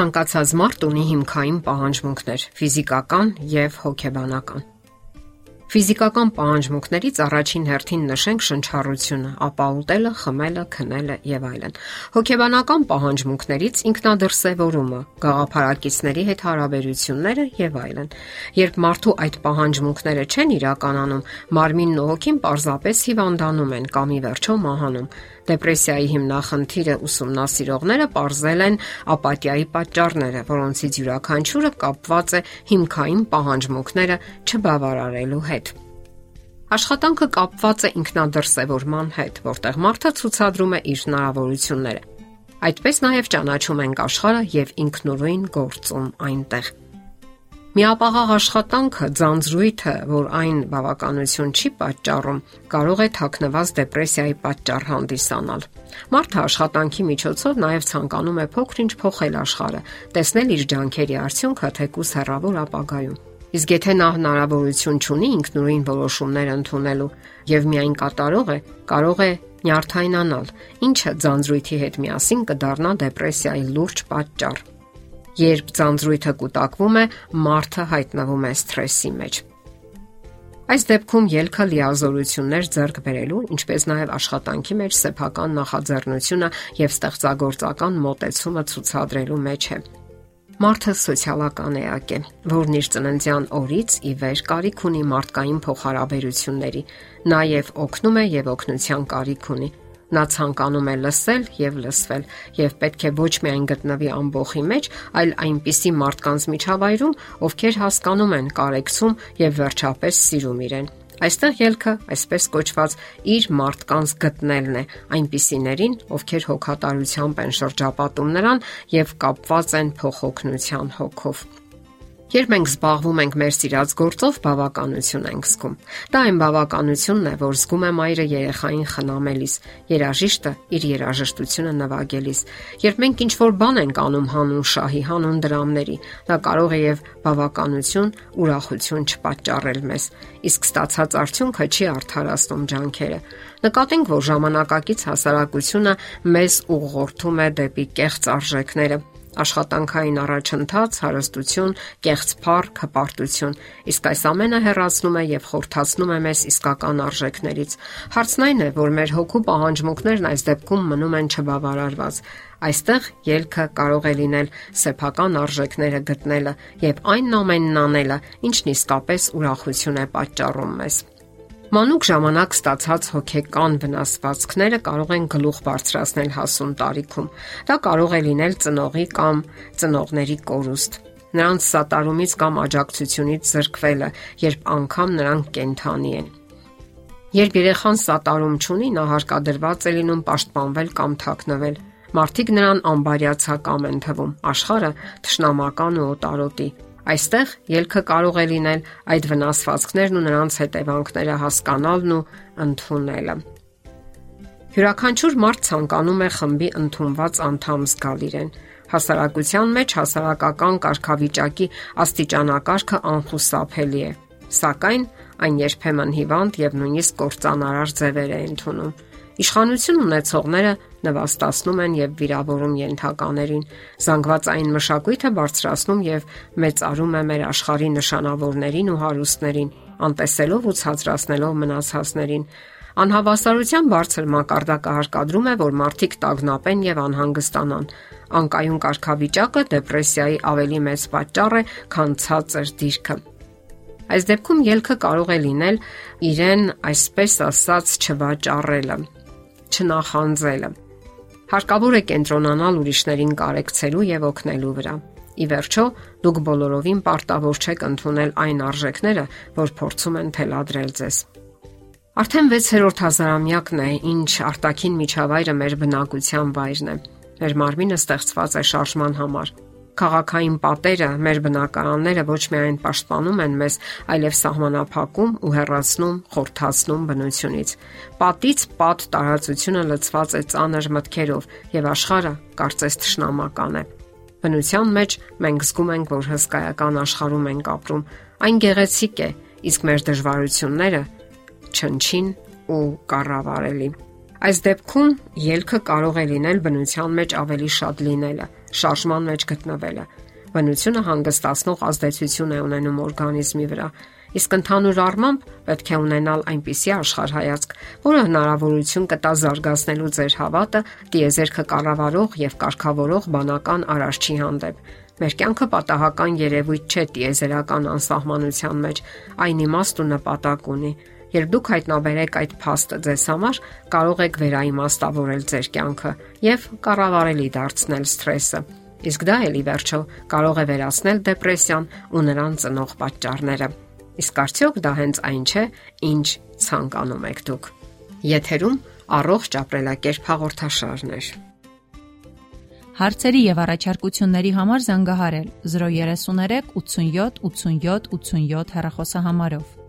Ցանկացած մարդ ունի հիմքային պահանջմունքներ՝ ֆիզիկական եւ հոգեբանական։ Ֆիզիկական պահանջմունքներից առաջին հերթին նշենք շնչառությունը, ապա ուտելը, խմելը, քնելը եւ այլն։ Հոգեբանական պահանջմունքներից ինքնադրսևորումը, գաղափարակիցների հետ հարաբերությունները եւ այլն։ Երբ մարդու այդ պահանջմունքները չեն իրականանում, մարմինն ու հոգին պարզապես հիվանդանում են կամ ի վերջո մահանում։ Դեպրեսիայի հիմնախնդիրը ուսումնասիրողները ողրզել են ապաթիայի պատճառները, որոնցից յուրաքանչյուրը կապված է հիմքային պահանջմունքները չբավարարելու հետ։ Աշխատանքը կապված է ինքնադրսևորման հետ, որտեղ մարդը ցուցադրում է իր հնարավորությունները։ Այդպես նաև ճանաչում ենք աշխարհը եւ ինքնուրույն գործում այնտեղ։ Միապաղաղ աշխատանքը, ձանձրույթը, որ այն բավականություն չի պատճառում, կարող է թաքնված դեպրեսիայի պատճառ հանդիսանալ։ Մարդը աշխատանքի միջոցով նաև ցանկանում է փոքրինչ փոխել աշխարհը, տեսնել իր ջանքերի արդյունքը թեկուս հեռավոր ապագայում։ Իսկ եթե նա հնարավորություն ունի ինքնուրույն որոշումներ ընդունելու եւ միայն կատարող է, կարող է նյարդայնանալ, ինչը ձանձրույթի հետ միասին կդառնա դեպրեսիայի լուրջ պատճառ։ Երբ ձանձրույթը կուտակվում է, մարդը հայտնվում է սթրեսի մեջ։ Այս դեպքում ելքը լիազորություններ ձեռք բերելու, ինչպես նաև աշխատանքի մեջ սեփական նախաձեռնությունը եւ ստեղծագործական մոտեցումը ցուցադրելու մեջ է։ Մարդը սոցիալական էակ է, որն իր ծննդյան օրից ի վեր կարիք ունի մարդկային փոխհարաբերությունների, նաև օգնում է եւ օգնության կարիք ունի Նա ցանկանում է լսել եւ լսվել եւ պետք է ոչ միայն գտնվի ամբողջի մեջ, այլ այնպիսի մարդկանց միջավայրում, ովքեր հասկանում են, կարեկցում եւ վերջապես սիրում իրեն։ Այստեղ ելքը, այսպես կոչված, իր մարդկանց գտնելն է, այնպիսիներին, ովքեր հոգատարությամբ են շրջապատում նրան եւ կապված են փոխօգնության հոգով։ Երբ մենք զբաղվում ենք մեր սիրած գործով, բավականություն ենք զգում։ Դա այն բավականությունն է, որ զգում է մայրը երեխային խնամելիս, երաժիշտը իր երաժշտությունը նվագելիս։ Երբ մենք ինչ-որ բան ենք անում հանուն շահի, հանուն դրամների, դա կարող է եւ բավականություն, ուրախություն չպատճառել մեզ, իսկ ստացած արդյունքը չի արդարացնում ջանքերը։ Նկատենք, որ ժամանակակից հասարակությունը մեզ ուղղորդում է դեպի կեղծ արժեքները աշխատանքային առաջընթաց, հարստություն, կեղծ փառք, հպարտություն։ Իսկ այս ամենը հեռացնում է եւ խորթացնում է մեզ իսկական արժեքներից։ Հարցն այն է, որ մեր հոգու պահանջմունքներն այս դեպքում մնում են չբավարարված։ Այստեղ ելքը կարող է լինել սեփական արժեքները գտնելը եւ այն ամենն անելը, ինչն իսկապես ուրախություն է պատճառում մեզ։ Մանուկ ժամանակ ստացած հոգեկան վնասվածքները կարող են գլուխ բարձրացնել հասուն տարիքում։ Դա կարող է լինել ծնողի կամ ծնողների կորուստ նրանց սատարումից կամ աջակցությունից զրկվելը, երբ անգամ նրանք կենթանի են։ Երբ երեխան սատարում չունի, նա հարկադրված է լինում պաշտպանվել կամ թաքնվել։ Մարդիկ նրան անբարյացակամ են թվում, աշխարը թշնամական ու օտարոտի։ Այստեղ ելքը կարող է լինել այդ վնասվածքներն ու նրանց հետևանքները հասկանալն ու ընդունելը։ Յուրաքանչյուր մարդ ցանկանում է խմբի ընդունված անդամ զգալ իրեն։ Հասարակության մեջ հասարակական կարգավիճակի աստիճանակարգը անխուսափելի է, սակայն այն երբեմն հիվանդ եւ նույնիսկ կործանարար ձևեր է ընդունում։ Իշխանություն ունեցողները նվաստացնում են եւ վիրավորում ենթականերին։ Զանգվածային մշակույթը բարձրացնում եւ մեծարում է մեր աշխարհի նշանավորներին ու հարուստներին, անտեսելով ու ցածրացնելով մնացածներին։ Անհավասարության բարձր մակարդակը հարկադրում է, որ մարդիկ տագնապեն եւ անհանգստանան։ Անկայուն կարգավիճակը դեպրեսիայի ավելի մեծ պատճառ է, քան ցածր դիրքը։ Այս դեպքում ելքը կարող է լինել իրեն այսպես ասած չվաճառելը չնախանձելը։ Հարկավոր է կենտրոնանալ ուրիշներին կարեկցելու եւ օգնելու վրա։ Ի վերջո, դուք բոլորովին պարտավոր չեք ընդունել այն արժեքները, որ փորձում են թելադրել ձեզ։ Արդեն 6-րդ հազարամյակն է, ինչ արտաքին միջավայրը մեր բնակության վայրն է։ Մեր մարմինը ստեղծված է շարժման համար Քաղաքային պատերը, մեր բնակարանները ոչ միայն պաշտպանում են մեզ, այլև սահմանափակում ու հեռացնում, խորթացնում բնությունից։ Պատից պատ տարածությունը լցված է ծանր մտքերով եւ աշխարհը կարծես թշնամական է։ Բնության մեջ մենք զգում ենք, որ հսկայական աշխարհում ենք ապրում։ Այն գեղեցիկ է, իսկ մեր դժվարությունները չնչին ու կառավարելի։ Այս դեպքում ելքը կարող է լինել բնության մեջ ավելի շատ լինելը, շարժման մեջ գտնվելը։ Բնությունը հանգստացնող ազդեցություն է ունենում օրգանիզմի վրա, իսկ ընդհանուր առմամբ պետք է ունենալ այնպիսի աշխարհայացք, որը հնարավորություն կտա զարգացնելու ձեր հավատը դիեզերքը կառավարող եւ կարգավորող բանական արարչի հանդեպ։ Մեր կյանքը պատահական երևույթ չէ տիեզերական անսահմանության մեջ, այն իմաստ ու նպատակ ունի։ Երբ դուք հայտնաբերեք այդ փաստը ձեզ համար, կարող եք վերաիմաստավորել ձեր կյանքը եւ կառավարելի դարձնել սթրեսը։ Իսկ դա էլի վերջո կարող է վերացնել դեպրեսիան ու նրան ծնող պատճառները։ Իսկ արդյոք դա հենց այն չէ, ինչ ցանկանում եք դուք։ Եթերում առողջ ապրելակերպ հաղորդաշարն է։ Հարցերի եւ առաջարկությունների համար զանգահարել 033 87 87 87 հեռախոսահամարով։